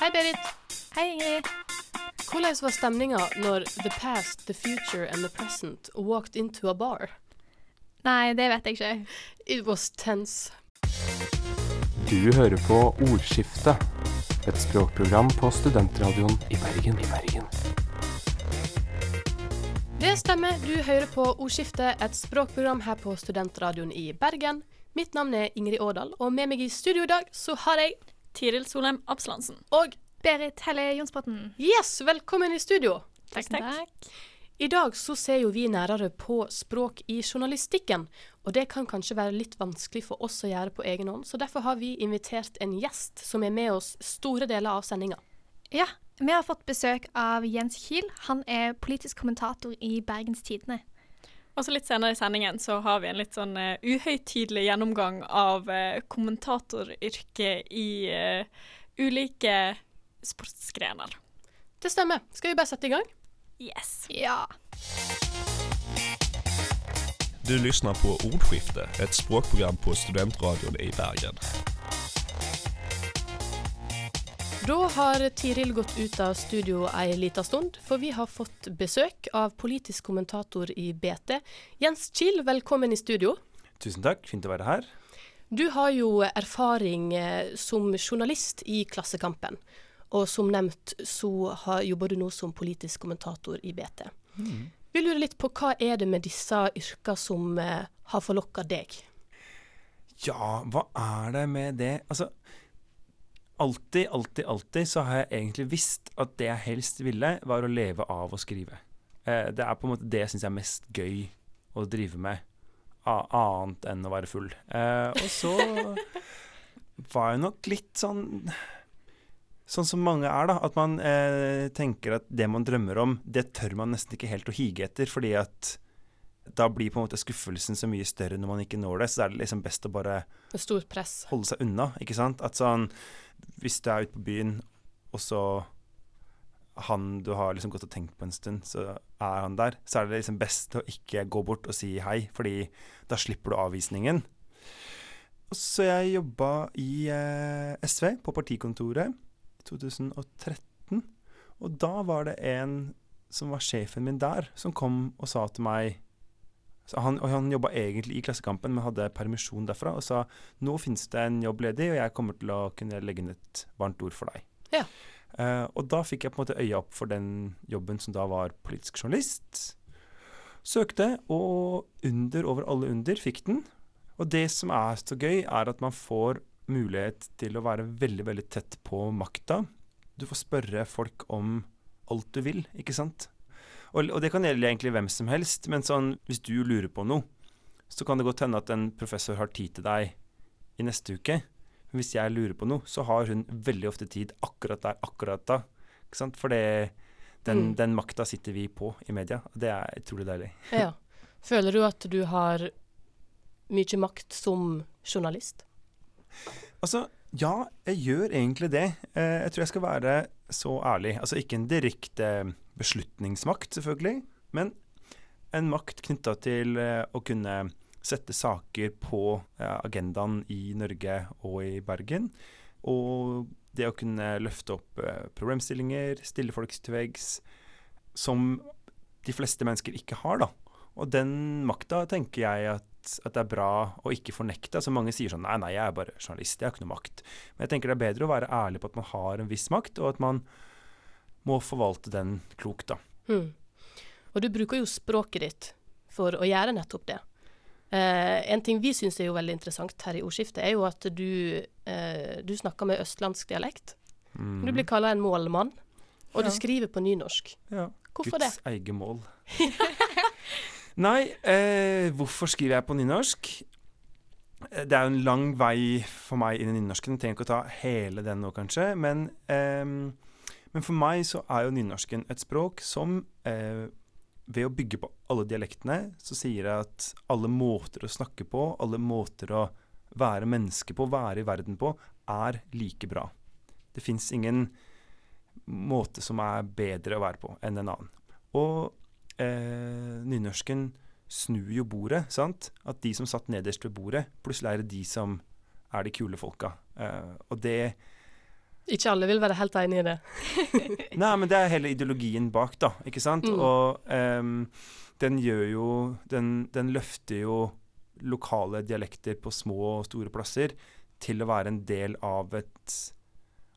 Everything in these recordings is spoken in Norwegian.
Hei, Berit. Hei, Ingrid. Hvordan var stemninga når the past, the future and the present walked into a bar? Nei, det vet jeg ikke. It was tense. Du hører på Ordskiftet, et språkprogram på studentradioen i Bergen. I Bergen. Det stemmer, du hører på Ordskiftet, et språkprogram her på Studentradioen i Bergen. Mitt navn er Ingrid Årdal, og med meg i studio i dag så har jeg Tiril Solheim Absalansen. Og Berit Helle Jonsbotn. yes, velkommen i studio! Takk, takk. I dag så ser jo vi nærere på språk i journalistikken, og det kan kanskje være litt vanskelig for oss å gjøre på egen hånd, så derfor har vi invitert en gjest som er med oss store deler av sendinga. Ja, vi har fått besøk av Jens Kiel. Han er politisk kommentator i Bergens Tidende. Og så litt senere i sendingen så har vi en litt sånn uh, uhøytidelig gjennomgang av uh, kommentatoryrket i uh, ulike sportsgrener. Det stemmer. Skal vi bare sette i gang? Yes. Ja. Du lyssnar på Ordskifte, et språkprogram på Studentradion i Bergen. Da har Tiril gått ut av studio ei lita stund, for vi har fått besøk av politisk kommentator i BT. Jens Kiel, velkommen i studio. Tusen takk, fint å være her. Du har jo erfaring eh, som journalist i Klassekampen. Og som nevnt så har, jobber du nå som politisk kommentator i BT. Vi lurer litt på hva er det med disse yrka som eh, har forlokka deg? Ja, hva er det med det? Altså, alltid, alltid, alltid så har jeg egentlig visst at det jeg helst ville, var å leve av å skrive. Eh, det er på en måte det jeg syns er mest gøy å drive med, annet enn å være full. Eh, og så var jeg nok litt sånn Sånn som mange er, da. At man eh, tenker at det man drømmer om, det tør man nesten ikke helt å hige etter, fordi at da blir på en måte skuffelsen så mye større når man ikke når det. Så er det liksom best å bare Med stort press. holde seg unna, ikke sant? At sånn Hvis du er ute på byen, og så han du har liksom gått og tenkt på en stund, så er han der, så er det liksom best å ikke gå bort og si hei, fordi da slipper du avvisningen. Så jeg jobba i eh, SV, på partikontoret, i 2013. Og da var det en som var sjefen min der, som kom og sa til meg han, og han jobba egentlig i Klassekampen, men hadde permisjon derfra, og sa nå finnes det en jobb ledig, og jeg kommer til å kunne legge inn et varmt ord for deg. Ja. Uh, og da fikk jeg på en måte øya opp for den jobben som da var politisk journalist. Søkte, og under over alle under fikk den. Og det som er så gøy, er at man får mulighet til å være veldig, veldig tett på makta. Du får spørre folk om alt du vil, ikke sant? Og, og det kan gjelde egentlig hvem som helst, men sånn, hvis du lurer på noe, så kan det godt hende at en professor har tid til deg i neste uke. Men hvis jeg lurer på noe, så har hun veldig ofte tid akkurat der, akkurat da. Ikke sant? For det, den, Mm. den makta sitter vi på i media. og Det er utrolig deilig. Ja. Føler du at du har mye makt som journalist? Altså, ja, jeg gjør egentlig det. Eh, jeg tror jeg skal være så ærlig. Altså ikke en direkte beslutningsmakt, selvfølgelig, men en makt knytta til eh, å kunne sette saker på eh, agendaen i Norge og i Bergen. Og det å kunne løfte opp eh, problemstillinger, stille folk til veggs, som de fleste mennesker ikke har, da. Og den makta tenker jeg at, at det er bra å ikke fornekte. Altså Mange sier sånn nei, nei, jeg er bare journalist, jeg har ikke noe makt. Men jeg tenker det er bedre å være ærlig på at man har en viss makt, og at man må forvalte den klokt, da. Mm. Og du bruker jo språket ditt for å gjøre nettopp det. Eh, en ting vi syns er jo veldig interessant her i ordskiftet, er jo at du, eh, du snakker med østlandsk dialekt. Mm. Du blir kalla en målmann, og du skriver på nynorsk. ja. Hvorfor Guds eget mål. Nei, eh, hvorfor skriver jeg på nynorsk? Eh, Det er jo en lang vei for meg inn i nynorsken. Jeg trenger ikke å ta hele den nå, kanskje. Men, ehm, men for meg så er jo nynorsken et språk som eh, ved å bygge på alle dialektene, så sier jeg at alle måter å snakke på, alle måter å være menneske på, være i verden på, er like bra. Det fins ingen måte som er bedre å være på enn en annen. Og eh, nynorsken snur jo bordet, sant? At de som satt nederst ved bordet, plutselig er det de som er de kule folka. Eh, og det Ikke alle vil være helt enig i det. Nei, men det er hele ideologien bak, da. Ikke sant? Mm. Og um, den gjør jo den, den løfter jo lokale dialekter på små og store plasser til å være en del av et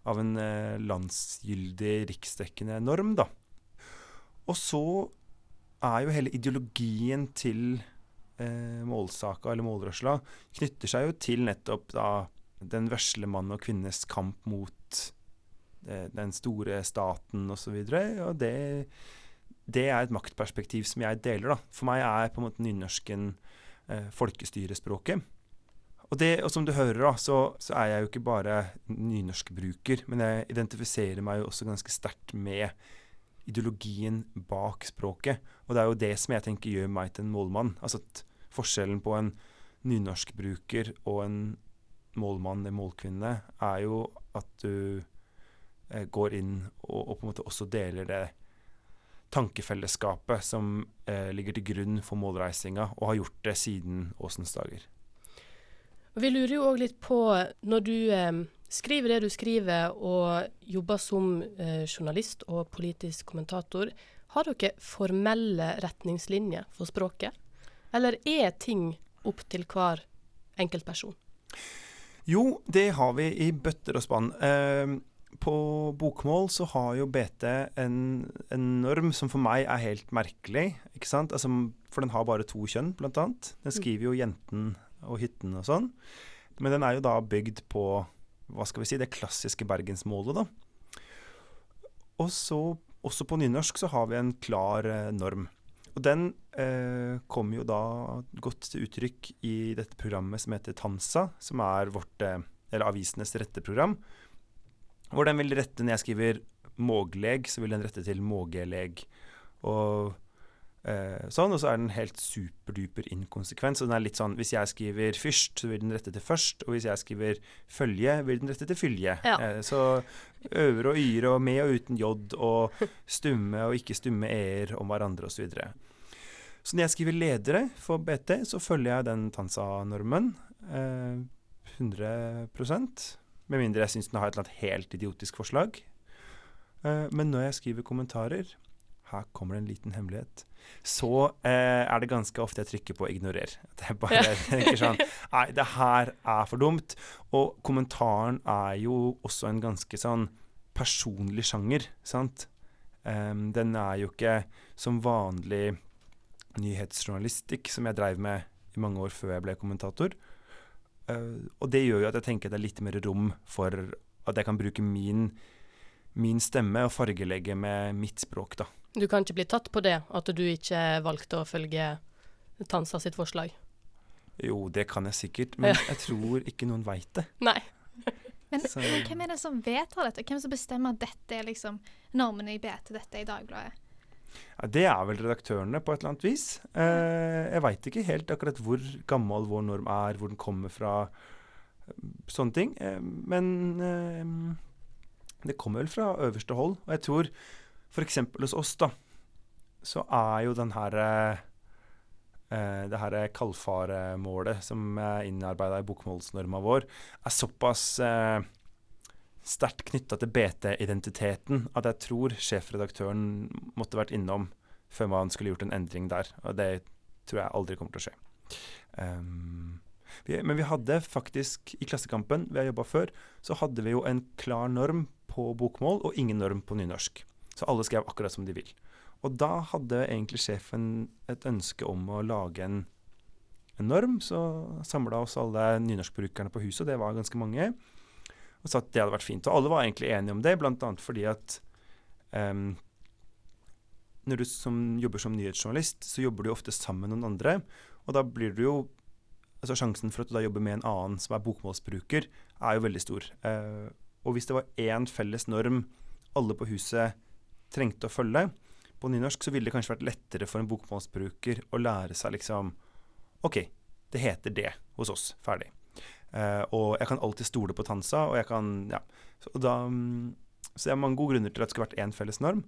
av en eh, landsgyldig, riksdekkende norm, da. Og så er jo hele ideologien til eh, målsaka, eller målrørsla, knytter seg jo til nettopp da den vesle mann og kvinnes kamp mot eh, den store staten osv. Og, så og det, det er et maktperspektiv som jeg deler. da. For meg er på en måte nynorsken eh, folkestyrespråket. Og, det, og som du hører, da, så, så er jeg jo ikke bare nynorskbruker, men jeg identifiserer meg jo også ganske sterkt med ideologien bak språket. Og det er jo det som jeg tenker gjør meg til en målmann. Altså at forskjellen på en nynorskbruker og en målmann eller målkvinne er jo at du eh, går inn og, og, på en måte også deler det tankefellesskapet som eh, ligger til grunn for målreisinga, og har gjort det siden Åsens dager. Vi lurer jo òg litt på, når du eh, skriver det du skriver og jobber som eh, journalist og politisk kommentator, har dere formelle retningslinjer for språket? Eller er ting opp til hver enkeltperson? Jo, det har vi i bøtter og spann. Eh, på bokmål så har jo BT en, en, norm som for meg er helt merkelig. ikke sant? Altså, for den har bare to kjønn, blant annet. Den skriver jo jenten og hytten og sånn. Men den er jo da bygd på hva skal vi si, det klassiske bergensmålet, da. Og så, også på nynorsk, så har vi en klar eh, norm. Og den eh, kommer jo da godt til uttrykk i dette programmet som heter Tansa, som er vårt, eh, eller avisenes retteprogram. Hvor den vil rette, når jeg skriver mågleg, så vil den rette til mågeleg. Og eh, sånn, og så er den helt superduper inkonsekvent. Så den er litt sånn hvis jeg skriver fyrst, så vil den rette til først. Og hvis jeg skriver følge, vil den rette til fylje. Ja. Uh, så øver og yre og med og uten j og stumme og ikke stumme e-er om hverandre osv. Så, videre. så når jeg skriver ledere for BT, så følger jeg den Tansa-normen. uh, 100 med mindre jeg syns den har et eller annet helt idiotisk forslag. Uh, men når jeg skriver kommentarer Her kommer det en liten hemmelighet. Så eh, er det ganske ofte jeg trykker på 'ignorer'. At jeg bare ja. tenker sånn Nei, det her er for dumt. Og kommentaren er jo også en ganske sånn personlig sjanger, sant? Um, den er jo ikke som vanlig nyhetsjournalistikk som jeg dreiv med i mange år før jeg ble kommentator. Uh, og det gjør jo at jeg tenker det er litt mer rom for at jeg kan bruke min, min stemme og fargelegge med mitt språk, da. Du kan ikke bli tatt på det, at du ikke valgte å følge Tansa sitt forslag? Jo, det kan jeg sikkert, men jeg tror ikke noen veit det. Nei. Men, men, hvem er det som vedtar dette? Hvem som bestemmer at dette er liksom normene i BT, dette er i Dagbladet? Ja, det er vel redaktørene på et eller annet vis. Eh, jeg veit ikke helt akkurat hvor gammel vår norm er, hvor den kommer fra, sånne ting. Eh, men eh, det kommer vel fra øverste hold. Og jeg tror f.eks. hos oss, da, så er jo den her eh, det her kaldfaremålet som er innarbeida i bokmålsnorma vår, er såpass eh, sterkt knytta til BT-identiteten at jeg tror sjefredaktøren måtte vært innom før man skulle gjort en endring der. Og det tror jeg aldri kommer til å skje. Um, vi, men vi hadde faktisk i Klassekampen, vi har jobba før, så hadde vi jo en klar norm på bokmål og ingen norm på nynorsk. Så alle skrev akkurat som de vil. Og da hadde egentlig sjefen et ønske om å lage en, en norm, så samla oss alle nynorskbrukerne på huset, og det var ganske mange og sa at det hadde vært fint. Og alle var egentlig enige om det, bl.a. fordi at um, når du som, jobber som nyhetsjournalist, så jobber du ofte sammen med noen andre. Og da blir du jo altså Sjansen for at du da jobber med en annen som er bokmålsbruker, er jo veldig stor. Eh, og hvis det var én felles norm alle på huset trengte å følge på nynorsk, så ville det kanskje vært lettere for en bokmålsbruker å lære seg liksom OK, det heter det hos oss. Ferdig. Eh, og jeg kan alltid stole på Tansa, og jeg kan Ja. Så, da, um, så det er mange gode grunner til at det skulle vært én felles norm.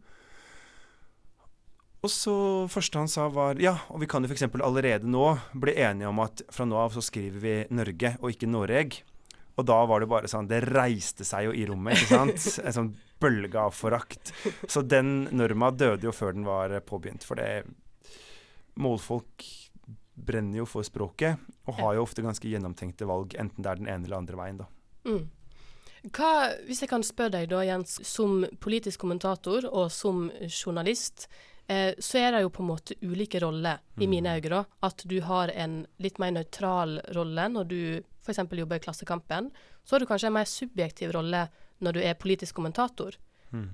Og så første han sa var ja, og vi kan jo f.eks. allerede nå bli enige om at fra nå av så skriver vi Norge og ikke Noreg. Og da var det bare sånn Det reiste seg jo i rommet, ikke sant? En sånn bølge av forakt. Så den norma døde jo før den var påbegynt. For det Målfolk brenner jo for språket, og har jo ofte ganske gjennomtenkte valg, enten det er den ene eller andre veien, da. Mm. Hva, hvis jeg kan spørre deg da, Jens, som politisk kommentator og som journalist, eh, så er det jo på en måte ulike roller, i mine øyne. da, At du har en litt mer nøytral rolle når du f.eks. jobber i Klassekampen. Så har du kanskje en mer subjektiv rolle når du er politisk kommentator. Mm.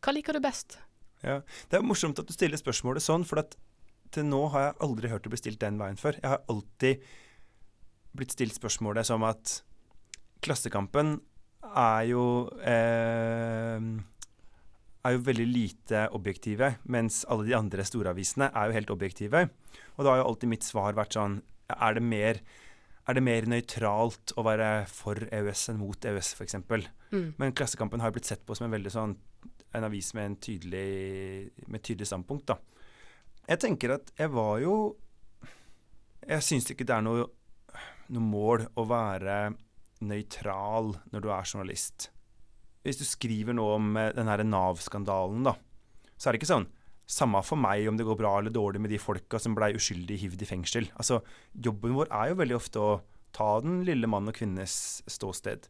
Hva liker du best? Ja, Det er morsomt at du stiller spørsmålet sånn, for til nå har jeg aldri hørt det bli stilt den veien før. Jeg har alltid blitt stilt spørsmålet som at Klassekampen er jo eh, er jo veldig lite objektive, mens alle de andre storavisene er jo helt objektive. Og da har jo alltid mitt svar vært sånn Er det mer, er det mer nøytralt å være for EØS enn mot EØS, f.eks.? Mm. Men Klassekampen har jo blitt sett på som en veldig sånn en avis med en tydelig, med tydelig standpunkt, da. Jeg tenker at jeg var jo Jeg syns ikke det er noe, noe mål å være nøytral når du er journalist. Hvis du skriver noe om eh, den her Nav-skandalen, da, så er det ikke sånn samme for meg om det går bra eller dårlig med de folka som blei uskyldig hivd i fengsel. Altså, Jobben vår er jo veldig ofte å ta den lille mann og kvinnes ståsted.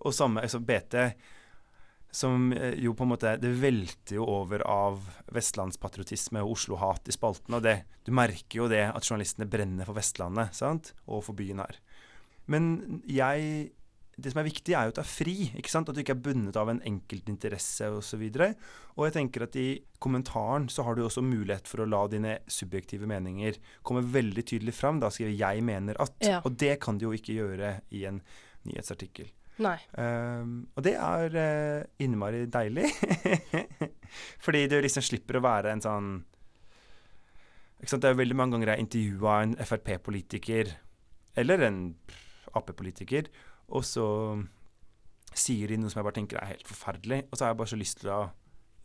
Og samme, altså BT, som eh, jo på en måte Det velter jo over av vestlandspatriotisme og Oslo-hat i spalten. Og det, du merker jo det at journalistene brenner for Vestlandet sant? og for byen her. Men jeg det som er viktig, er jo at du er fri. ikke sant? At du ikke er bundet av en enkeltinteresse osv. Og, så og jeg tenker at i kommentaren så har du også mulighet for å la dine subjektive meninger komme veldig tydelig fram. Da skriver 'jeg mener at'. Ja. Og det kan du jo ikke gjøre i en nyhetsartikkel. Nei. Um, og det er uh, innmari deilig. Fordi du liksom slipper å være en sånn ikke sant? Det er jo veldig mange ganger jeg intervjua en Frp-politiker eller en Ap-politiker, og så sier de noe som jeg bare tenker er helt forferdelig, og så har jeg bare så lyst til å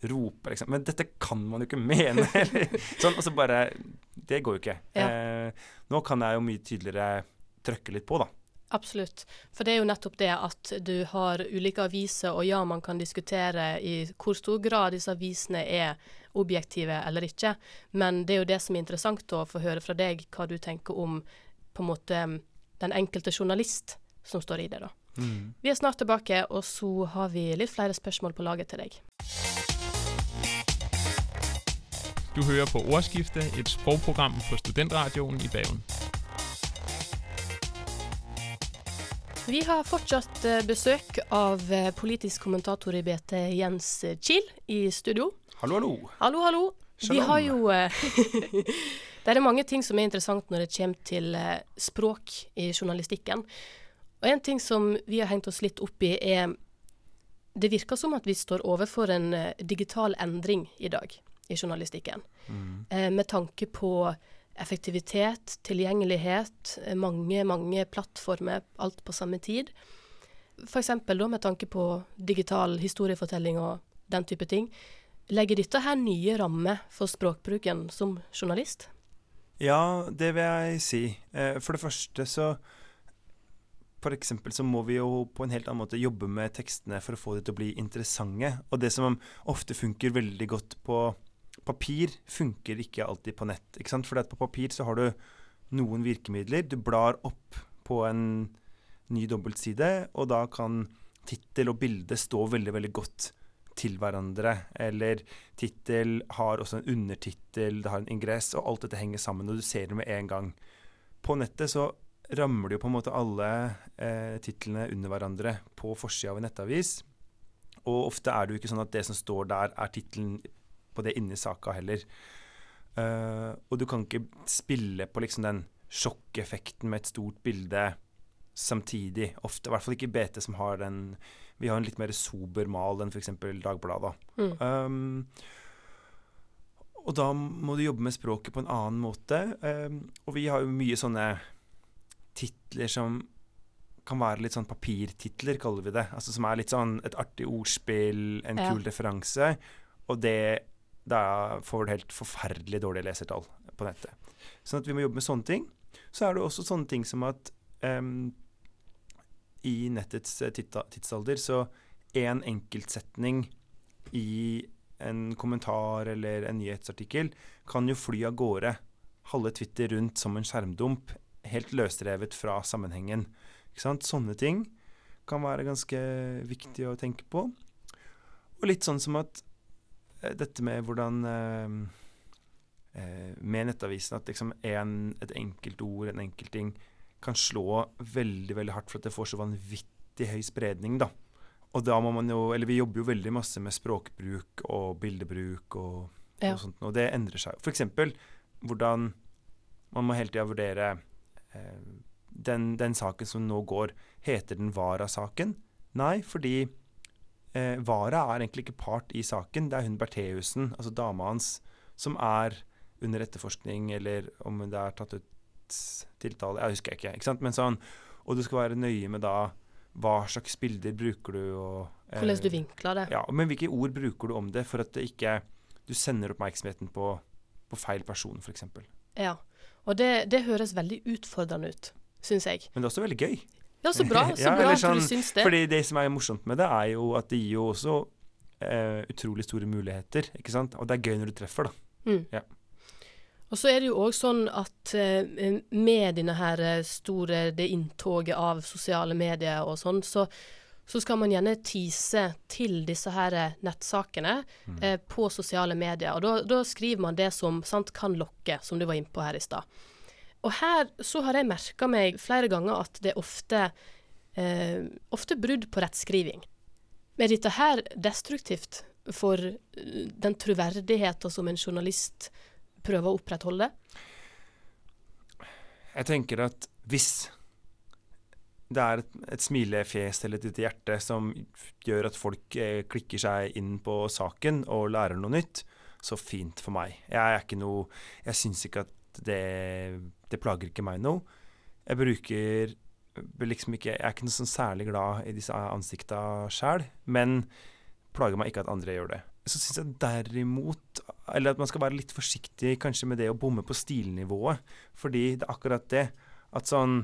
rope, liksom. Men dette kan man jo ikke mene! eller sånn, og så bare Det går jo ikke. Ja. Eh, nå kan jeg jo mye tydeligere trykke litt på, da. Absolutt. For det er jo nettopp det at du har ulike aviser, og ja, man kan diskutere i hvor stor grad disse avisene er objektive eller ikke, men det er jo det som er interessant å få høre fra deg, hva du tenker om på en måte den enkelte journalist som står i det. da. Vi er snart tilbake, og så har vi litt flere spørsmål på laget til deg. Du hører på Ordskiftet, et språkprogram på Studentradioen i Bergen. Vi har fortsatt eh, besøk av eh, politisk kommentator i BT, Jens Kiel, i studio. Hallo, hallo. Hallo, hallo. Vi har jo eh, Det er mange ting som er interessant når det kommer til språk i journalistikken. Og en ting som vi har hengt oss litt opp i, er Det virker som at vi står overfor en eh, digital endring i dag i journalistikken. Eh, med tanke på effektivitet, tilgjengelighet, mange, mange plattformer, alt på samme tid. F.eks. da med tanke på digital historiefortelling og den type ting. Legger dette her nye rammer for språkbruken som journalist? Ja, det vil jeg si. Eh, For det første så For eksempel så må vi jo på en helt annen måte jobbe med tekstene for å få det til å bli interessante. Og det som ofte funker veldig godt på papir, funker ikke alltid på nett. ikke sant? For på papir så har du noen virkemidler. Du blar opp på en ny dobbeltside, og da kan tittel og bilde stå veldig, veldig godt til hverandre. Eller tittel har også en undertittel, det har en ingress, og alt dette henger sammen, og du ser det med en gang. På nettet så rammer det jo på en måte alle eh, titlene under hverandre på forsida av en nettavis. Og ofte er det jo ikke sånn at det som står der, er tittelen på det inni saka heller. Uh, og du kan ikke spille på liksom den sjokkeffekten med et stort bilde samtidig. Ofte, I hvert fall ikke BT som har den Vi har en litt mer sober mal enn f.eks. Dagbladet. Mm. Um, og da må du jobbe med språket på en annen måte. Um, og vi har jo mye sånne titler som kan være litt sånn papirtitler, kaller vi det. Altså Som er litt sånn et artig ordspill, en Ja. kul referanse. Og det Da får du helt forferdelig dårlige lesertall på nettet. Sånn at vi må jobbe med sånne ting. Så er det også sånne ting som at um, i nettets eh, tidsalder, så én enkeltsetning i en kommentar eller en nyhetsartikkel kan jo fly av gårde halve Twitter rundt som en skjermdump, helt løsrevet fra sammenhengen. Ikke sant? Sånne ting kan være ganske viktig å tenke på. Og litt sånn som at eh, dette med hvordan eh, eh, Med Nettavisen at liksom en, et enkelt ord, en enkelt ting, kan slå veldig veldig hardt for at det får så vanvittig høy spredning. da. Og da må man jo, eller vi jobber jo veldig masse med språkbruk og bildebruk og, Ja. og sånt, og det endrer seg. For eksempel hvordan man må hele tida vurdere den, den saken som nå går, heter den Vara-saken? Nei, fordi eh, Vara er egentlig ikke part i saken. Det er hun Bertheussen, altså dama hans, som er under etterforskning, eller om det er tatt ut tiltale Jeg husker ikke. ikke sant? Men sånn, og du skal være nøye med da hva slags bilder bruker du, og eh, Hvordan du vinkler det. ja, men hvilke ord bruker du om det for at det ikke du sender oppmerksomheten på, på feil person, f.eks. Ja. Og det, det høres veldig utfordrende ut, syns jeg. Men det er også veldig gøy. Ja, så bra, så Ja, bra sånn, at sånn, du syns det. Fordi det som er morsomt med det, er jo at det gir jo også eh, utrolig store muligheter. ikke sant? Og det er gøy når du treffer, da. Mm. Ja. Og så er det jo òg sånn at eh, med denne her eh, store det inntoget av sosiale medier og sånn, så, så skal man gjerne tease til disse her eh, nettsakene Mm. eh, på sosiale medier. Og da, da skriver man det som sant, kan lokke, som du var inne på her i stad. Og her så har jeg merka meg flere ganger at det er ofte, eh, ofte brudd på rettskriving. Er dette her destruktivt for eh, den troverdigheten som en journalist prøver å opprettholde? Jeg tenker at hvis det er et, et smilefjes eller et lite hjerte som gjør at folk eh, klikker seg inn på saken og lærer noe nytt, så fint for meg. Jeg er ikke noe Jeg syns ikke at det Det plager ikke meg noe. Jeg bruker liksom ikke Jeg er ikke noe sånn særlig glad i disse ansikta sjæl, men plager meg ikke at andre gjør det. Så syns jeg derimot Eller at man skal være litt forsiktig kanskje med det å bomme på stilnivået. Fordi det er akkurat det at sånn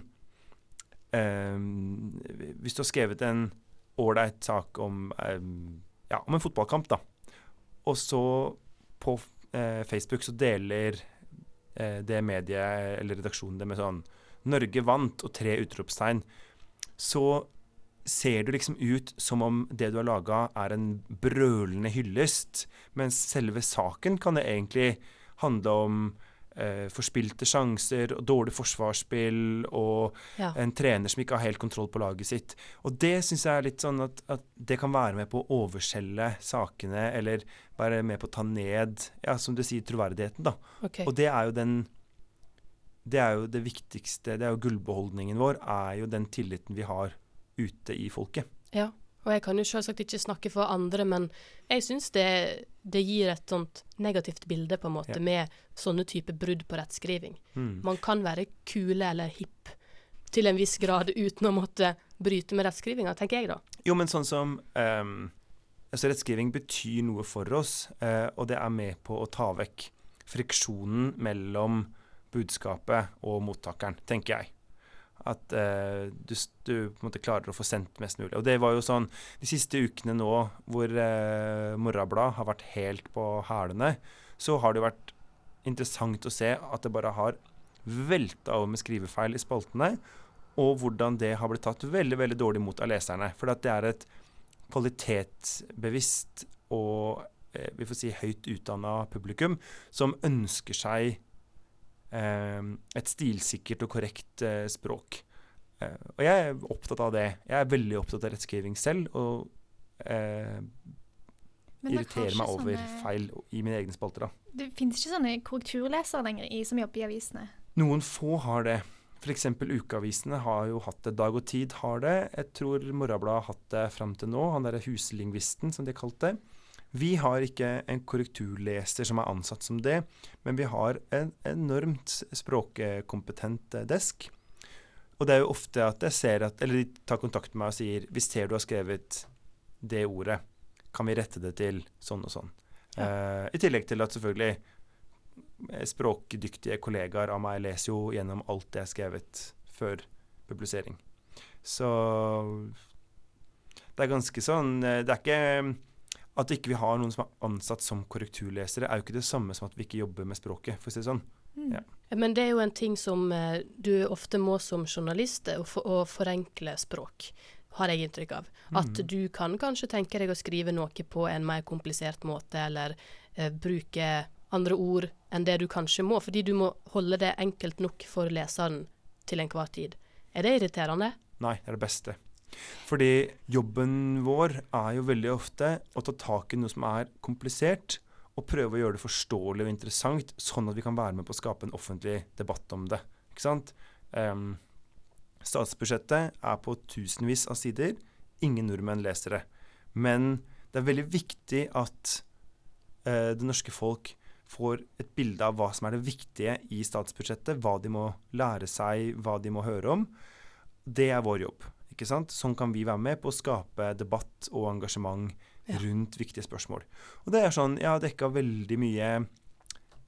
ehm, Hvis du har skrevet en ålreit sak om, eh, ja, om en fotballkamp, da, og så på eh, Facebook så deler eh, det mediet eller redaksjonen det med sånn 'Norge vant' og tre utropstegn, så ser du liksom ut som om det du har laga, er en brølende hyllest. Mens selve saken kan det egentlig handle om eh, forspilte sjanser og dårlig forsvarsspill og Ja. en trener som ikke har helt kontroll på laget sitt. Og det syns jeg er litt sånn at, at det kan være med på å overselge sakene, eller være med på å ta ned, ja, som du sier, troverdigheten, da. Okay. Og det er jo den Det er jo det viktigste, det er jo gullbeholdningen vår, er jo den tilliten vi har ute i folket. Ja. Og jeg kan jo selvsagt ikke snakke for andre, men jeg syns det, det gir et sånt negativt bilde, på en måte, Ja. med sånne type brudd på rettskriving. Mm. Man kan være kule eller hipp til en viss grad uten å måtte bryte med rettskrivinga, tenker jeg da. Jo, men sånn som um, altså Rettskriving betyr noe for oss, uh, og det er med på å ta vekk friksjonen mellom budskapet og mottakeren, tenker jeg. At eh, du, du på en måte klarer å få sendt mest mulig. Og det var jo sånn de siste ukene nå hvor eh, Morrablad har vært helt på hælene, så har det vært interessant å se at det bare har velta over med skrivefeil i spaltene, og hvordan det har blitt tatt veldig veldig dårlig imot av leserne. For det er et kvalitetsbevisst og eh, vi får si høyt utdanna publikum som ønsker seg et stilsikkert og korrekt eh, språk. Eh, og jeg er opptatt av det. Jeg er veldig opptatt av rettskriving selv, og eh, har irriterer meg over sånne- feil i mine egne spalter. da. Det finnes ikke sånne korrekturlesere lenger i, som jobber i avisene. Noen få har det. F.eks. ukeavisene har jo hatt det. Dag og Tid har det. Jeg tror Morgenbladet har hatt det fram til nå. Han derre huslingvisten, som de kalte det. Vi har ikke en korrekturleser som er ansatt som det, men vi har en enormt språkkompetent eh, desk. Og det er jo ofte at jeg ser at Eller de tar kontakt med meg og sier Vi ser du har skrevet det ordet. Kan vi rette det til sånn og sånn? Eh, I tillegg til at selvfølgelig eh, språkdyktige kollegaer av meg leser jo gjennom alt det jeg har skrevet før publisering. Så det er ganske sånn eh, Det er ikke At ikke vi har noen som er ansatt som korrekturlesere, er jo ikke det samme som at vi ikke jobber med språket, for å si det sånn. Mm. Ja. Men det er jo en ting som eh, du ofte må som journalist, å, for, å forenkle språk, har jeg inntrykk av. At mm. du kan kanskje tenke deg å skrive noe på en mer komplisert måte, eller eh, bruke andre ord enn det du kanskje må, fordi du må holde det enkelt nok for leseren til enhver tid. Er det irriterende? Nei, det er det beste. Fordi jobben vår er jo veldig ofte å ta tak i noe som er komplisert, og prøve å gjøre det forståelig og interessant, sånn at vi kan være med på å skape en offentlig debatt om det. Ikke sant? Um, statsbudsjettet er på tusenvis av sider. Ingen nordmenn leser det. Men det er veldig viktig at uh, det norske folk får et bilde av hva som er det viktige i statsbudsjettet, hva de må lære seg, hva de må høre om. Det er vår jobb. Ikke sant? Sånn kan vi være med på å skape debatt og engasjement Ja. rundt viktige spørsmål. Og det er sånn, Jeg har dekka veldig mye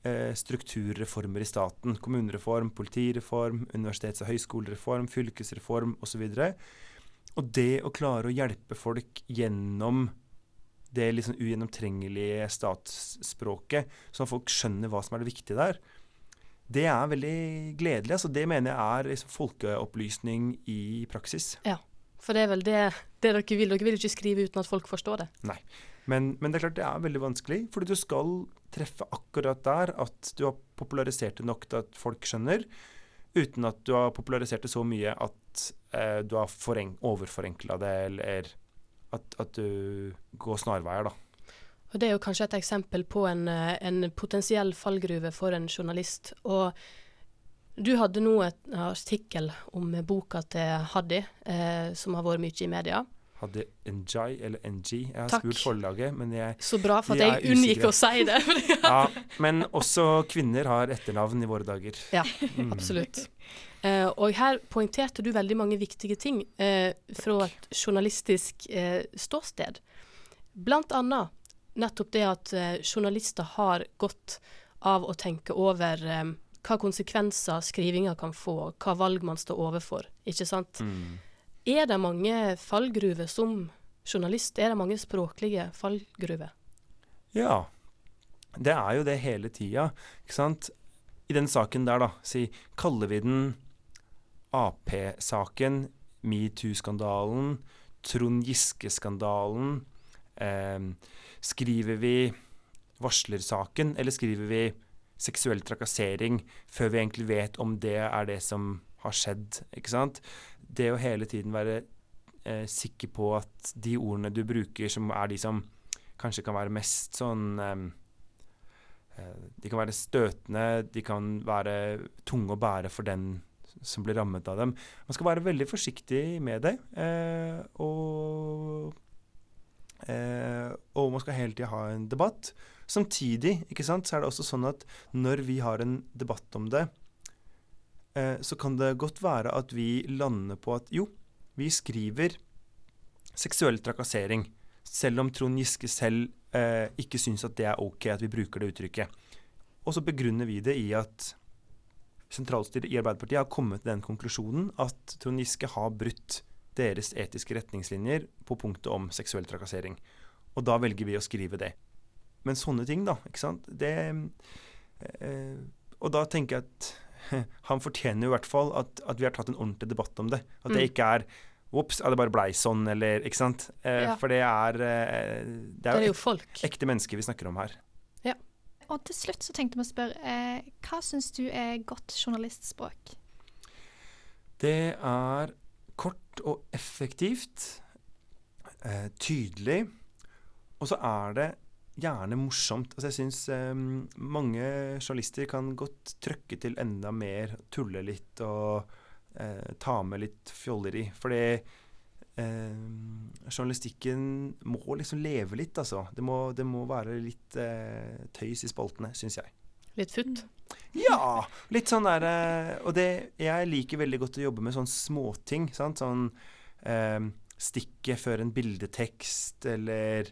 eh, strukturreformer i staten. Kommunereform, politireform, universitets- og høyskolereform, fylkesreform osv. Og det å klare å hjelpe folk gjennom det liksom ugjennomtrengelige statsspråket, sånn at folk skjønner hva som er det viktige der, det er veldig gledelig. altså Det mener jeg er liksom folkeopplysning i praksis. Ja, For det er vel det, det dere vil. Dere vil ikke skrive uten at folk forstår det. Men, men det er klart det er veldig vanskelig, fordi du skal treffe akkurat der at du har popularisert det nok til at folk skjønner, uten at du har popularisert det så mye at eh, du har overforenkla det, eller at, at du går snarveier, da. Og Det er jo kanskje et eksempel på en, eh, en potensiell fallgruve for en journalist. Og du hadde nå et artikkel om boka til Haddy, eh, som har vært mye i media. Hadde NJ eller NG. Jeg har Takk. spurt forlaget, men jeg Så bra for at jeg unngikk å si det. Ja, men også kvinner har etternavn i våre dager. Ja, Mm. Absolutt. Eh, og her poengterte du veldig mange viktige ting eh, fra et journalistisk eh, ståsted. Blant annet nettopp det at eh, journalister har godt av å tenke over eh, hva konsekvenser skrivinga kan få, hva valg man står overfor. Ikke sant? Mm. Er det mange fallgruver som journalist? Er det mange språklige fallgruver? Ja, det er jo det hele tida, ikke sant. I den saken der, da, si, kaller vi den Ap-saken, metoo-skandalen, Trond Giske-skandalen, skriver vi varslersaken, eller skriver vi seksuell trakassering før vi egentlig vet om det er det som har skjedd, ikke sant. Det å hele tiden være eh, sikker på at de ordene du bruker, som er de som kanskje kan være mest sånn eh, De kan være støtende, de kan være tunge å bære for den som blir rammet av dem. Man skal være veldig forsiktig med det. Eh, og, eh, og man skal hele tida ha en debatt. Samtidig ikke sant, så er det også sånn at når vi har en debatt om det, eh, så kan det godt være at vi lander på at jo, vi skriver seksuell trakassering. Selv om Trond Giske selv eh, ikke syns at det er ok at vi bruker det uttrykket. Og så begrunner vi det i at sentralstyret i Arbeiderpartiet har kommet til den konklusjonen at Trond Giske har brutt deres etiske retningslinjer på punktet om seksuell trakassering. Og da velger vi å skrive det. Men sånne ting, da. ikke sant? Det, eh, og da tenker jeg at han fortjener jo i hvert fall at, at vi har tatt en ordentlig debatt om det. At det Mm. ikke er Ops, det bare blei sånn, eller Ikke sant? Eh, Ja. For det er, eh, det Det er er jo ek folk. ekte mennesker vi snakker om her. Og til slutt så tenkte vi å spørre, eh, hva syns du er godt journalistspråk? Det er kort og effektivt, eh, tydelig, og så er det gjerne morsomt. Altså jeg syns eh, mange journalister kan godt trøkke til enda mer, tulle litt og eh, ta med litt fjolleri. Fordi eh, journalistikken må liksom leve litt, altså. Det må, det må være litt eh, tøys i spaltene, syns jeg. Litt futt. Ja! Litt sånn der eh, Og det Jeg liker veldig godt å jobbe med sånne småting. Sant? Sånn eh, stikket før en bildetekst, eller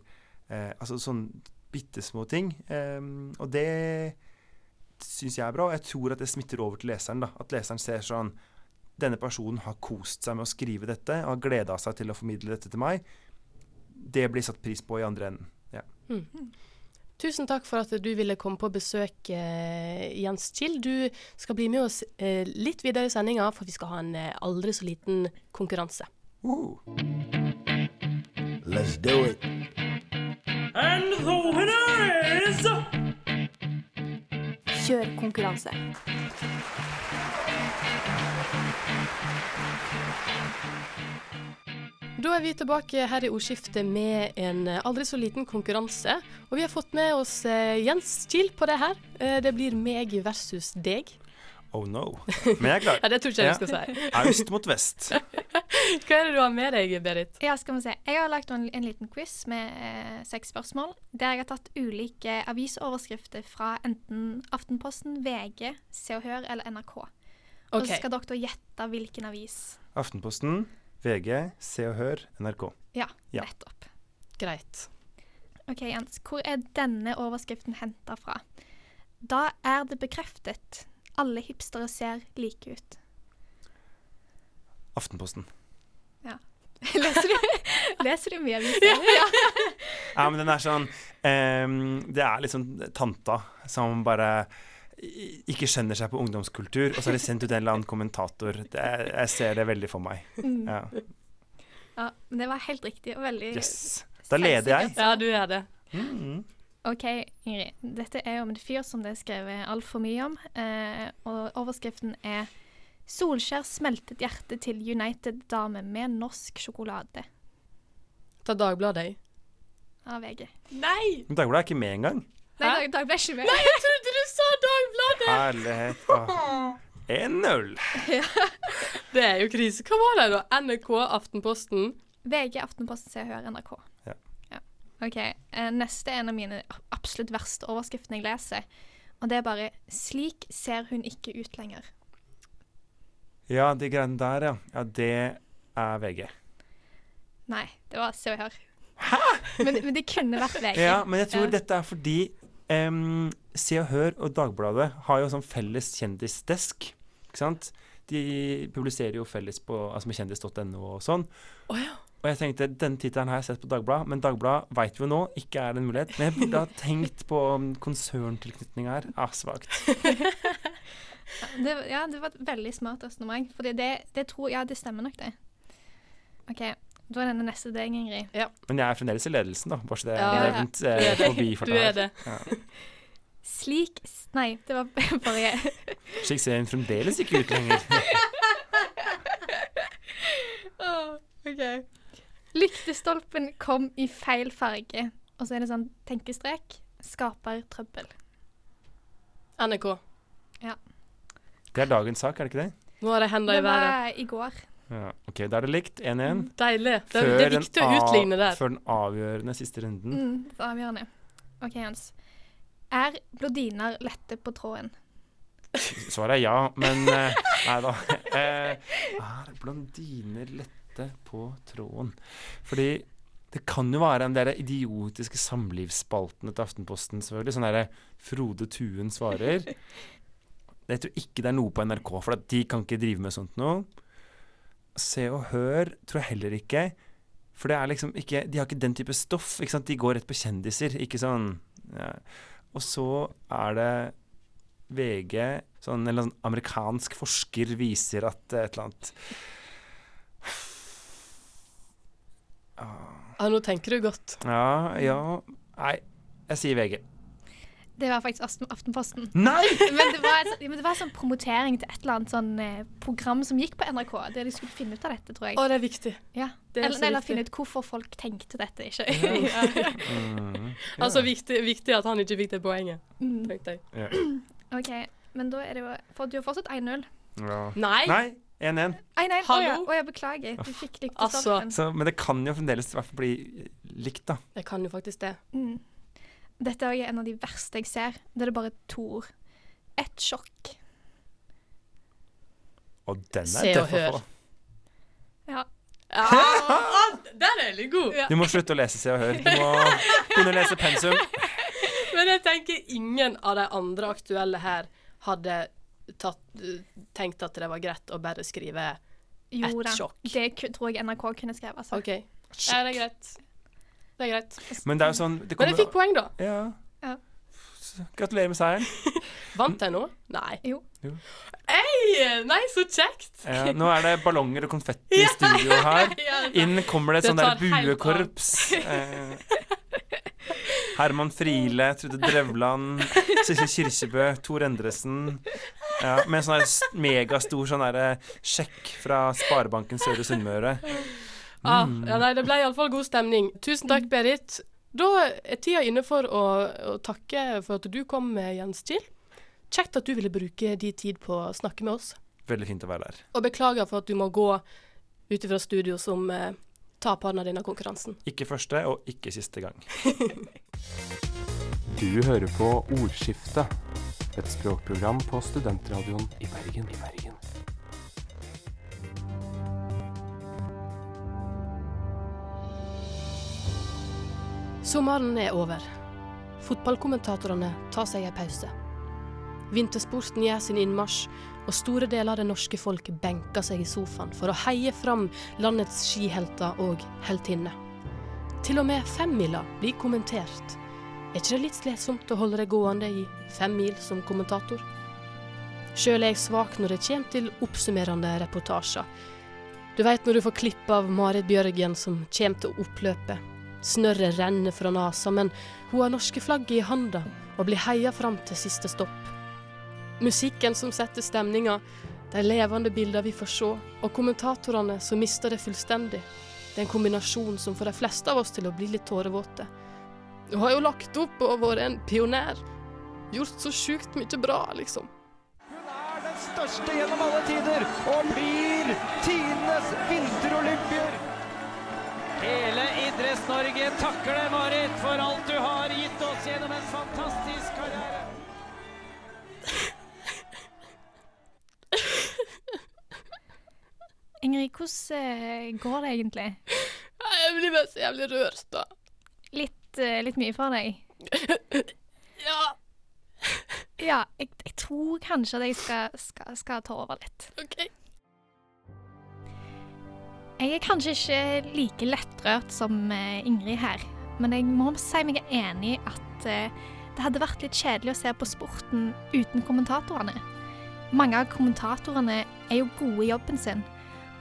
eh, Altså sånn bitte små ting. Eh, og det syns jeg er bra. og Jeg tror at det smitter over til leseren. da At leseren ser sånn denne personen har kost seg med å skrive dette og har gleda seg til å formidle dette til meg, det blir satt pris på i andre enden. Ja. Mm. Tusen takk for at du ville komme på besøk, eh, Jens Kiel. Du skal bli med oss eh, litt videre i sendinga, for vi skal ha en eh, aldri så liten konkurranse. Uh. Let's do it. Kjør konkurranse. Da er vi tilbake her i ordskiftet med en aldri så liten konkurranse. Og vi har fått med oss eh, Jens Kiel på det her. Eh, det blir meg versus deg. Oh no. Men jeg er klar. Ja, det tror ikke jeg vi skal si. Øst mot vest. Hva er det du har med deg, Berit? Ja, skal vi se. Jeg har lagt en, en liten quiz med eh, seks spørsmål. Der jeg har tatt ulike avisoverskrifter fra enten Aftenposten, VG, Se og Hør eller NRK. Og så skal dere gjette hvilken avis. Aftenposten, VG, Se og Hør, NRK. Ja, Ja. nettopp. Greit. OK, Jens. Hvor er denne overskriften henta fra? Da er det bekreftet. Alle hipstere ser like ut. Aftenposten. Leser du, leser du mye aviser? Ja. Ja, men den er sånn um, Det er liksom tanta som bare ikke skjønner seg på ungdomskultur, og så har de sendt ut en eller annen kommentator. Det, jeg ser det veldig for meg. Mm. Ja. ja, men det var helt riktig og veldig Yes. Da leder jeg. Ja, du er det. Mm. OK, Ingrid. Dette er om en fyr som det er skrevet altfor mye om. Eh, og overskriften er 'Solskjær smeltet hjertet til United-dame med norsk sjokolade' Ta Dagbladet. av VG. Nei! Men Dagbladet er ikke med engang. Nei, Dag, Dag ble ikke med. Nei, jeg trodde du sa Dagbladet! Herlighet. Åh. 1-0. Det er jo krise. Hva var det, da? NRK, Aftenposten? VG, Aftenposten, Se og Hør, NRK. Ja. OK. Eh, neste er en av mine absolutt verste overskriftene jeg leser. Og det er bare 'Slik ser hun ikke ut lenger'. Ja, de greiene der, ja. Ja, det er VG. Nei, det var Se og Hør. Men, men det kunne vært VG. Ja, men jeg tror Ja. dette er fordi em, Se og Hør og Dagbladet har jo sånn felles kjendisdesk. Ikke sant? De publiserer jo felles på altså med kjendis.no og sånn. Oh, ja. Og jeg tenkte, denne tittelen har jeg sett på Dagbladet, men Dagbladet vet vi jo nå ikke er en mulighet. Men jeg burde ha tenkt på um, konserntilknytning her. Ah, svakt. Ja, det var et veldig smart resonnement. For det, det tror Ja, det stemmer nok, det. OK. Da er denne neste deg, Ingrid. Men jeg er fremdeles i ledelsen, da. Bare så det Ja, er ja. nevnt Du eh, det. forbi Du er det. Ja. Slik Nei, det var bare jeg. Slik ser hun fremdeles ikke ut lenger. OK. Lyktestolpen kom i feil farge. Og så er det sånn tenkestrek. Skaper trøbbel. NRK. Det er dagens sak, er det ikke det? Nå har det henda i Det var i går. Ja. OK, da er det likt. 1-1. Deilig. Det, det er viktig å utligne der. Før den avgjørende siste runden. Mm, det er avgjørende. OK, Jens. Er blodiner lette på tråden? Svaret er ja, men uh, Nei da. Uh, er blondiner lette på tråden? Fordi det kan jo være den der idiotiske samlivsspaltene til Aftenposten, selvfølgelig. Sånn derre Frode Tuen svarer. Jeg tror ikke det er noe på NRK, for at de kan ikke drive med sånt noe. Se og Hør tror jeg heller ikke. For det er liksom ikke De har ikke den type stoff. ikke sant? De går rett på kjendiser, ikke sånn ja. Og så er det VG sånn, En eller annen amerikansk forsker viser at et eller annet Ah, Ja, nå tenker du godt. Ja, ja Nei, jeg sier VG. Det var faktisk Aftenposten. Nei! Men det var, et- men det var sånn promotering til et eller annet sånn eh, program som gikk på NRK, der de skulle finne ut av dette, tror jeg. Å, det er viktig. Ja. det er Eller, eller viktig. finne ut hvorfor folk tenkte dette, ikke Mm, Altså viktig, viktig at han ikke fikk det poenget, mm. tenkte jeg. ja. OK, men da er det jo For du har fortsatt 1-0. ja. Nei! Nei, 1-1. Nei, nei, å ja, Hallo? å ja, beklager. Du fikk likt Altså. Så- Men det kan jo fremdeles i hvert fall bli likt, da. Det kan jo faktisk det. Mm. Dette er en av de verste jeg ser. Det er bare to ord. Et sjokk. Og den Se er og tøff å hør. Ja. Ah, den er veldig god! Du må slutte å lese Se og Hør. Du må begynne å lese pensum. Men jeg tenker ingen av de andre aktuelle her hadde tatt, tenkt at det var greit å bare skrive Jo da. sjokk? Det tror jeg NRK kunne skrevet. Altså. OK. Er det greit. Det er greit. Men det er jo sånn det Men kommer, jeg fikk poeng, da. Ja. Ja. Gratulerer med seieren. Vant jeg nå? Nei. Jo. jo. Hei! Nei, så kjekt! Ja, nå er det ballonger og konfetti i studio her. Inn kommer det Det sånn der buekorps. Eh, Herman Friele, Trude Drevland, Sissel Kirkebø, Tor Endresen. Ja, med en sånn megastor sånn der sjekk fra Sparebanken Søre Sunnmøre. Ah, Mm. ja, nei, det ble iallfall god stemning. Tusen takk, Berit. Da er tida inne for å, å takke for at du kom, med Jens Kiel. Kjekt at du ville bruke din tid på å snakke med oss. Veldig fint å være der. Og beklager for at du må gå ut fra studio som eh, taperen av denne konkurransen. Ikke første og ikke siste gang. Du hører på Ordskiftet, et språkprogram på studentradioen i Bergen. I Bergen. Sommeren er over. Fotballkommentatorene tar seg en pause. Vintersporten gjør sin innmarsj, og store deler av det norske folk benker seg i sofaen for å heie fram landets skihelter og heltinner. Til og med femmila blir kommentert. Er ikke det litt slitsomt å holde det gående i fem mil som kommentator? Sjøl er jeg svak når det kommer til oppsummerende reportasjer. Du veit når du får klipp av Marit Bjørgen som kommer til oppløpet. Snørret renner fra nesa, men hun har norske flagget i handa og blir heia fram til siste stopp. Musikken som setter stemninga, de levende bildene vi får se, og kommentatorene som mister det fullstendig. Det er en kombinasjon som får de fleste av oss til å bli litt tårevåte. Hun har jo lagt opp og vært en pioner. Gjort så sjukt mye bra, liksom. Hun er den største gjennom alle tider og blir tidenes vinterolympier. Hele Idretts-Norge takker deg, Marit, for alt du har gitt oss gjennom en fantastisk karriere. Ingrid, hvordan eh, går det egentlig? Jeg blir bare så jævlig rørt, da. Litt, eh, litt mye for deg? Ja, Ja, jeg, jeg tror kanskje at jeg skal, skal, skal ta over litt. OK. Jeg er kanskje ikke like lettrørt som eh, Ingrid her, men jeg må si meg enig i at eh, det hadde vært litt kjedelig å se på sporten uten kommentatorene. Mange av kommentatorene er jo gode i jobben sin,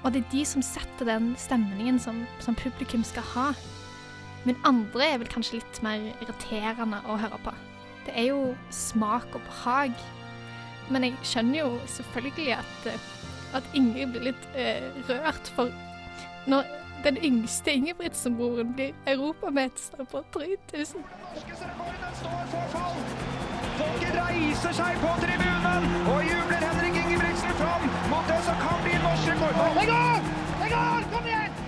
og det er de som setter den stemningen som, som publikum skal ha. Men andre er vel kanskje litt mer irriterende å høre på. Det er jo smak og behag. Men jeg skjønner jo selvfølgelig at, eh, at Ingrid blir litt eh, rørt, for når den yngste Ingebrigtsen-broren blir europamester på 3000 Norgesrekorden står for fall. Folket reiser seg på tribunen og jubler Henrik Ingebrigtsen fram mot det som kan bli norsk rekord. Det går! Det går! Kom igjen!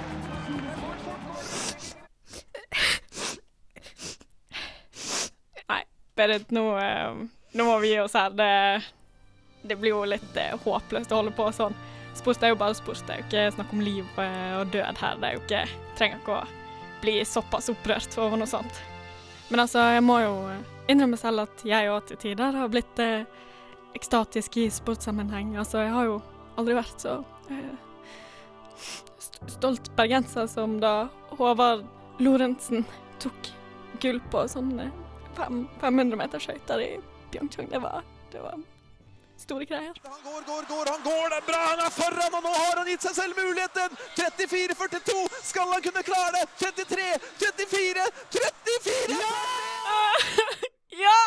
Berit, nå, nå må vi gi oss her. Det, det blir jo litt eh, håpløst å holde på sånn. Sport er jo bare sport. Det er jo ikke snakk om liv eh, og død her. Det er jo ikke Trenger ikke å bli såpass opprørt over noe sånt. Men altså, jeg må jo eh, innrømme selv at jeg òg til tider har blitt eh, ekstatisk i sportssammenheng. Altså, jeg har jo aldri vært så eh, st- stolt bergenser som da Håvard Lorentzen tok gull på sånn eh, 500 meter skøyter i Pyeongchang. Det var, det var store greier. Han går, går, går, han går, det er bra, han er foran, og nå har han gitt seg selv muligheten! 34-42, skal han kunne klare det? 33, 34, 34! Ja! ja!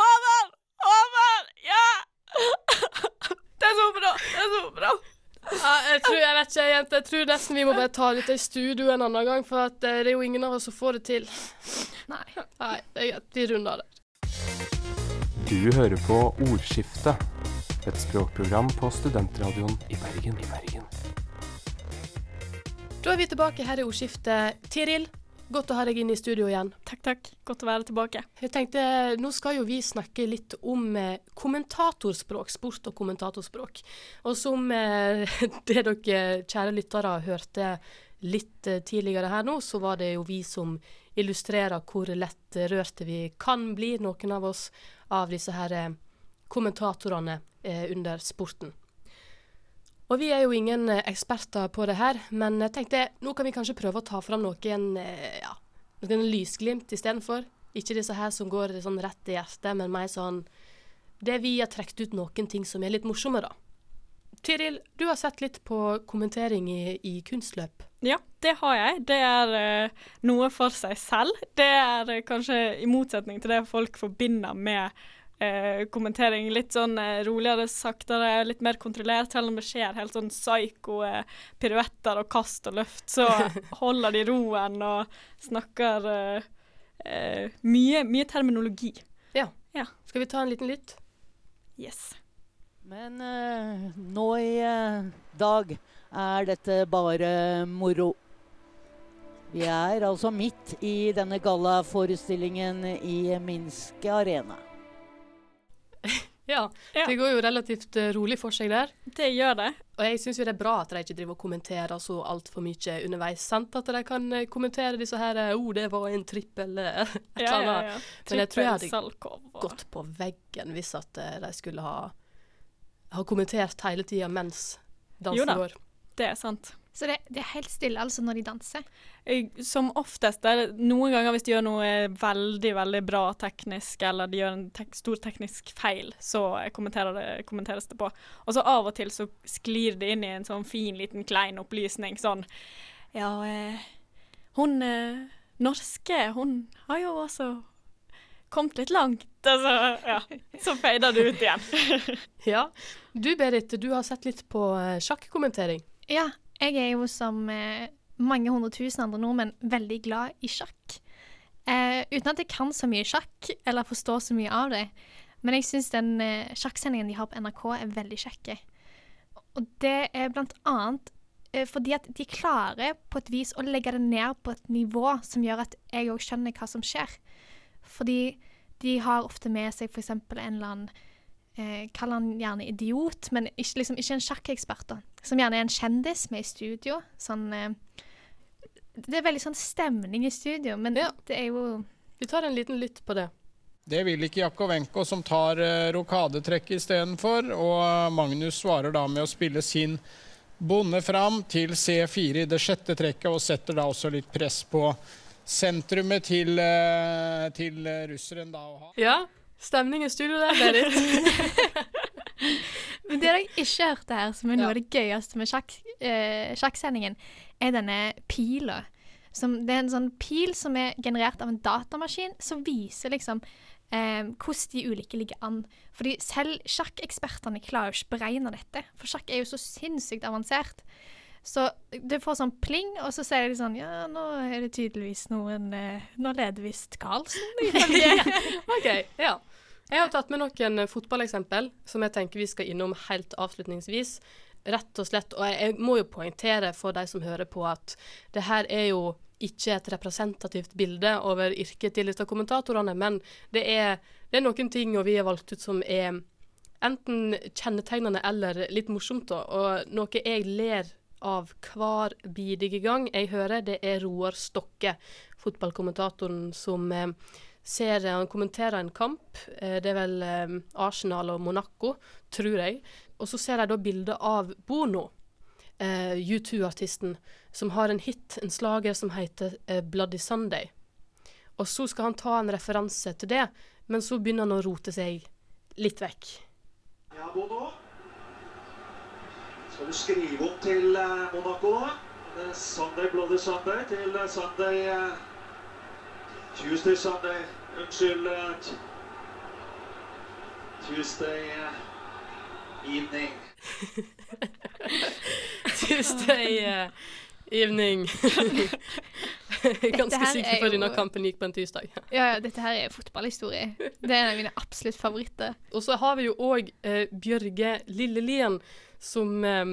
Håvard! Håvard! Ja! Det er så bra! Det er så bra! Ja, jeg tror, jeg vet ikke, jente. Jeg tror nesten vi må bare ta litt i studio en annen gang, for at eh, det er jo ingen av oss som får det til. Nei. Nei, det er greit. Vi runder det. Du hører på Ordskiftet, et språkprogram på studentradioen i Bergen. I Bergen. Da er vi tilbake her i ordskiftet. Tiril, godt å ha deg inn i studio igjen. Takk, takk. Godt å være tilbake. Jeg tenkte, Nå skal jo vi snakke litt om eh, kommentatorspråk, sport og kommentatorspråk. Og som eh, det dere kjære lyttere hørte litt eh, tidligere her nå, så var det jo vi som illustrerer hvor lett rørte vi kan bli, noen av oss, av disse her eh, kommentatorene eh, under sporten. Og vi er jo ingen eh, eksperter på det her, men jeg tenkte nå kan vi kanskje prøve å ta fram noen, ja, noen lysglimt istedenfor. Ikke disse her som går sånn rett i hjertet, men mer sånn Det vi har trukket ut noen ting som er litt morsomme, da. Tiril, du har sett litt på kommentering i, i kunstløp. Ja, det har jeg. Det er uh, noe for seg selv. Det er uh, kanskje i motsetning til det folk forbinder med uh, kommentering. Litt sånn roligere, saktere, litt mer kontrollert. Selv om det skjer helt sånn psyko piruetter og kast og løft, så holder de roen og snakker mye, mye terminologi. Ja. Ja. Skal vi ta en liten lytt? Yes. Men eh, nå i eh, dag er dette bare moro. Vi er altså midt i denne gallaforestillingen i Minsk Arena. Ja. Ja. Det går jo relativt eh, rolig for seg der. Det gjør det. Og jeg syns jo det er bra at de ikke driver og kommenterer så altfor mye underveis. sant? At de kan eh, kommentere disse her Å, oh, det var en trippel' eller et Ja, eller ja, annet. ja. Men jeg tror jeg hadde Gått på veggen hvis at eh, de skulle ha, ha kommentert hele tida mens Jo da. går. Det er sant. Så det, det er helt stille altså når de danser. Som oftest er noen ganger hvis de gjør noe veldig veldig bra teknisk, eller de gjør en tek stor teknisk feil, så kommenterer det, kommenteres det på. Og så av og til så sklir det inn i en sånn fin liten klein opplysning sånn Ja, eh, hun eh, norske, hun har jo også kommet litt langt. Altså, ja, så fader det ut igjen. Ja. Du Berit, du har sett litt på eh, sjakkommentering. Ja, jeg er jo som eh, mange hundre tusen andre nordmenn veldig glad i sjakk. Eh, uten at jeg kan så mye sjakk, eller forstår så mye av det. Men jeg syns den eh, sjakksendingen de har på NRK er veldig kjekk. Og det er blant annet eh, fordi at de klarer på et vis å legge det ned på et nivå som gjør at jeg òg skjønner hva som skjer. Fordi de har ofte med seg f.eks. en eller annen eh, Kall han gjerne idiot, men ikke, liksom, ikke en sjakkekspert. da. Som gjerne er en kjendis med i studio. Sånn eh, Det er veldig sånn stemning i studio, men Ja. det er jo Vi tar en liten lytt på det. Det vil ikke Jakovenko, som tar eh, rokadetrekk istedenfor. Og Magnus svarer da med å spille sin bonde fram til C4 i det sjette trekket, og setter da også litt press på sentrumet til, eh, til russeren. da. å ha. Ja, stemning i studio der, Berit. Men det jeg ikke hørte her, som er noe Ja. av det gøyeste med sjakk, eh, sjakksendingen, er denne pila. Som, det er en sånn pil som er generert av en datamaskin, som viser liksom eh, hvordan de ulike ligger an. Fordi selv sjakkekspertene klarer jo ikke beregne dette, for sjakk er jo så sinnssykt avansert. Så du får sånn pling, og så sier de sånn Ja, nå er det tydeligvis noen eh, Nå leder visst Karlsen, ifølge OK, ja. Jeg har tatt med noen eh, fotballeksempel som jeg tenker vi skal innom helt avslutningsvis. Rett og slett, og jeg, jeg må jo poengtere for de som hører på at det her er jo ikke et representativt bilde over yrket til disse kommentatorene, men det er, det er noen ting vi har valgt ut som er enten kjennetegnende eller litt morsomt. Og noe jeg ler av hver bidige gang jeg hører, det er Roar Stokke, fotballkommentatoren som eh, ser Han kommenterer en kamp. Eh, det er vel eh, Arsenal og Monaco, tror jeg. Og så ser jeg da bilde av Bono, eh, U2-artisten, som har en hit, en slager som heter eh, Bloody Sunday. Og så skal han ta en referanse til det, men så begynner han å rote seg litt vekk. Ja, Bono. Skal du skrive om til eh, Monaco? Det er Sunday, Bloody Sunday til eh, Sunday eh, Tuesday, Sunday Unnskyld. eh, Tuesday eh, evening. Tuesday eh, evening. Ganske på at denne kampen gikk på en tirsdag. Ja, ja, dette her er fotballhistorie. Det er en av mine absolutt favoritter. Og så har vi jo òg eh, Bjørge Lillelien, som eh,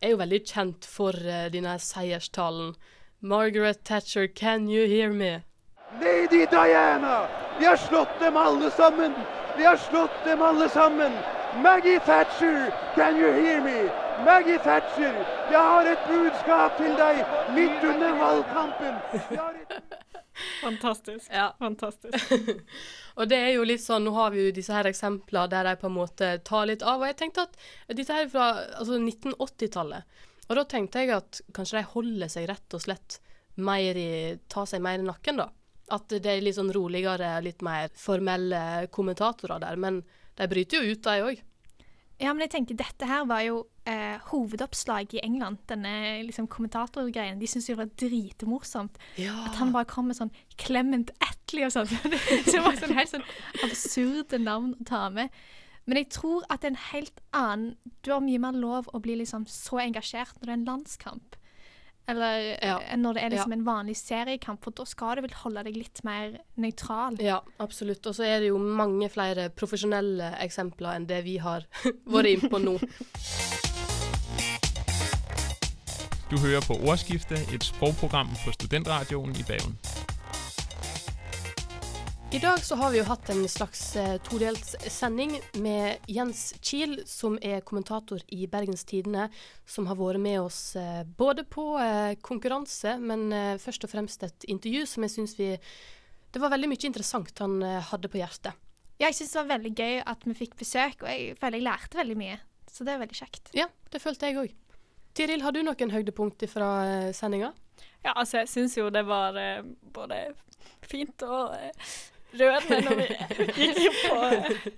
er jo veldig kjent for eh, denne seierstalen. Margaret Thatcher, can you hear me? Lady Diana! Vi har slått dem alle sammen! Vi har slått dem alle sammen! Maggie Thatcher, can you hear me? Maggie Thatcher, jeg har et budskap til deg midt under valgkampen! Fantastisk. Ja. Fantastisk. og det er jo litt sånn, Nå har vi jo disse her eksempler der de på en måte tar litt av. Og jeg tenkte at dette her er fra altså 1980-tallet. Og da tenkte jeg at kanskje de holder seg rett og slett mer i tar seg mer i nakken, da. At det er litt sånn roligere, litt mer formelle kommentatorer der. Men de bryter jo ut, de òg. Ja, men jeg tenker dette her var jo eh, hovedoppslag i England, denne liksom, kommentatorgreien. De syntes det var dritmorsomt. Ja. At han bare kom med sånn Clement Attlee og sånn. det var sånn helt sånn absurde navn å ta med. Men jeg tror at det er en helt annen Du har mye mer lov å bli liksom så engasjert når det er en landskamp. Eller Ja. når det er liksom Ja. en vanlig seriekamp, for da skal du vel holde deg litt mer nøytral. Ja, absolutt. Og så er det jo mange flere profesjonelle eksempler enn det vi har vært inne på nå. Du hører på Ordskiftet, et sprogprogram på Studentradioen i Bergen. I dag så har vi jo hatt en slags todelssending todelt sending med Jens Kiel, som er kommentator i Bergens Tidende, som har vært med oss eh, både på eh, konkurranse, men eh, først og fremst et intervju som jeg syns vi Det var veldig mye interessant han eh, hadde på hjertet. Ja, jeg syns det var veldig gøy at vi fikk besøk, og jeg føler jeg lærte veldig mye. Så det er veldig kjekt. Ja, det følte jeg òg. Tiril, har du noen høydepunkt fra eh, sendinga? Ja, altså, jeg syns jo det var eh, både fint og eh, rørende når vi gikk på eh,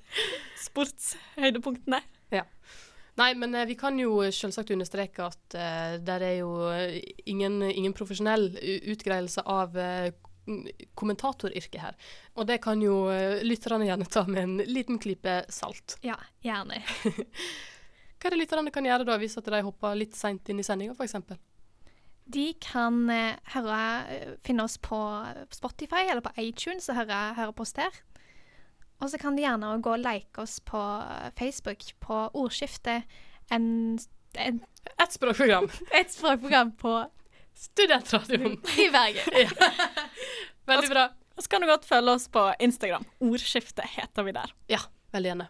sportshøydepunktene. Ja. Nei, men eh, vi kan jo selvsagt understreke at uh, det er jo eh, ingen, ingen profesjonell utgreielse av uh, kommentatoryrket her. Og det kan jo uh, lytterne gjerne ta med en liten klype salt. Ja, gjerne. Hva er det lytterne kan gjøre da, hvis de hopper litt seint inn i sendinga, f.eks.? De kan eh, høre, eh, finne oss på Spotify eller på iTunes og høre, høre på oss der. Og så kan de gjerne gå og like oss på Facebook på ordskiftet en, en Et språkprogram. Et språkprogram på Studentradioen i Bergen. Veldig bra. Og så kan du godt følge oss på Instagram. Ordskiftet heter vi der. Ja, veldig gjerne.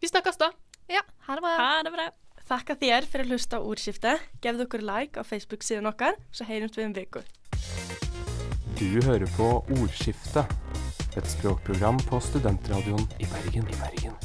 Vi snakkes da. Ja, ha det bra. Ha det bra. Takk at dere for å hlusta ordskiftet. Giv dere like på Facebook-siden vår, så høres vi om en uke. Du hører på Ordskifte, et språkprogram på studentradioen i Bergen. I Bergen.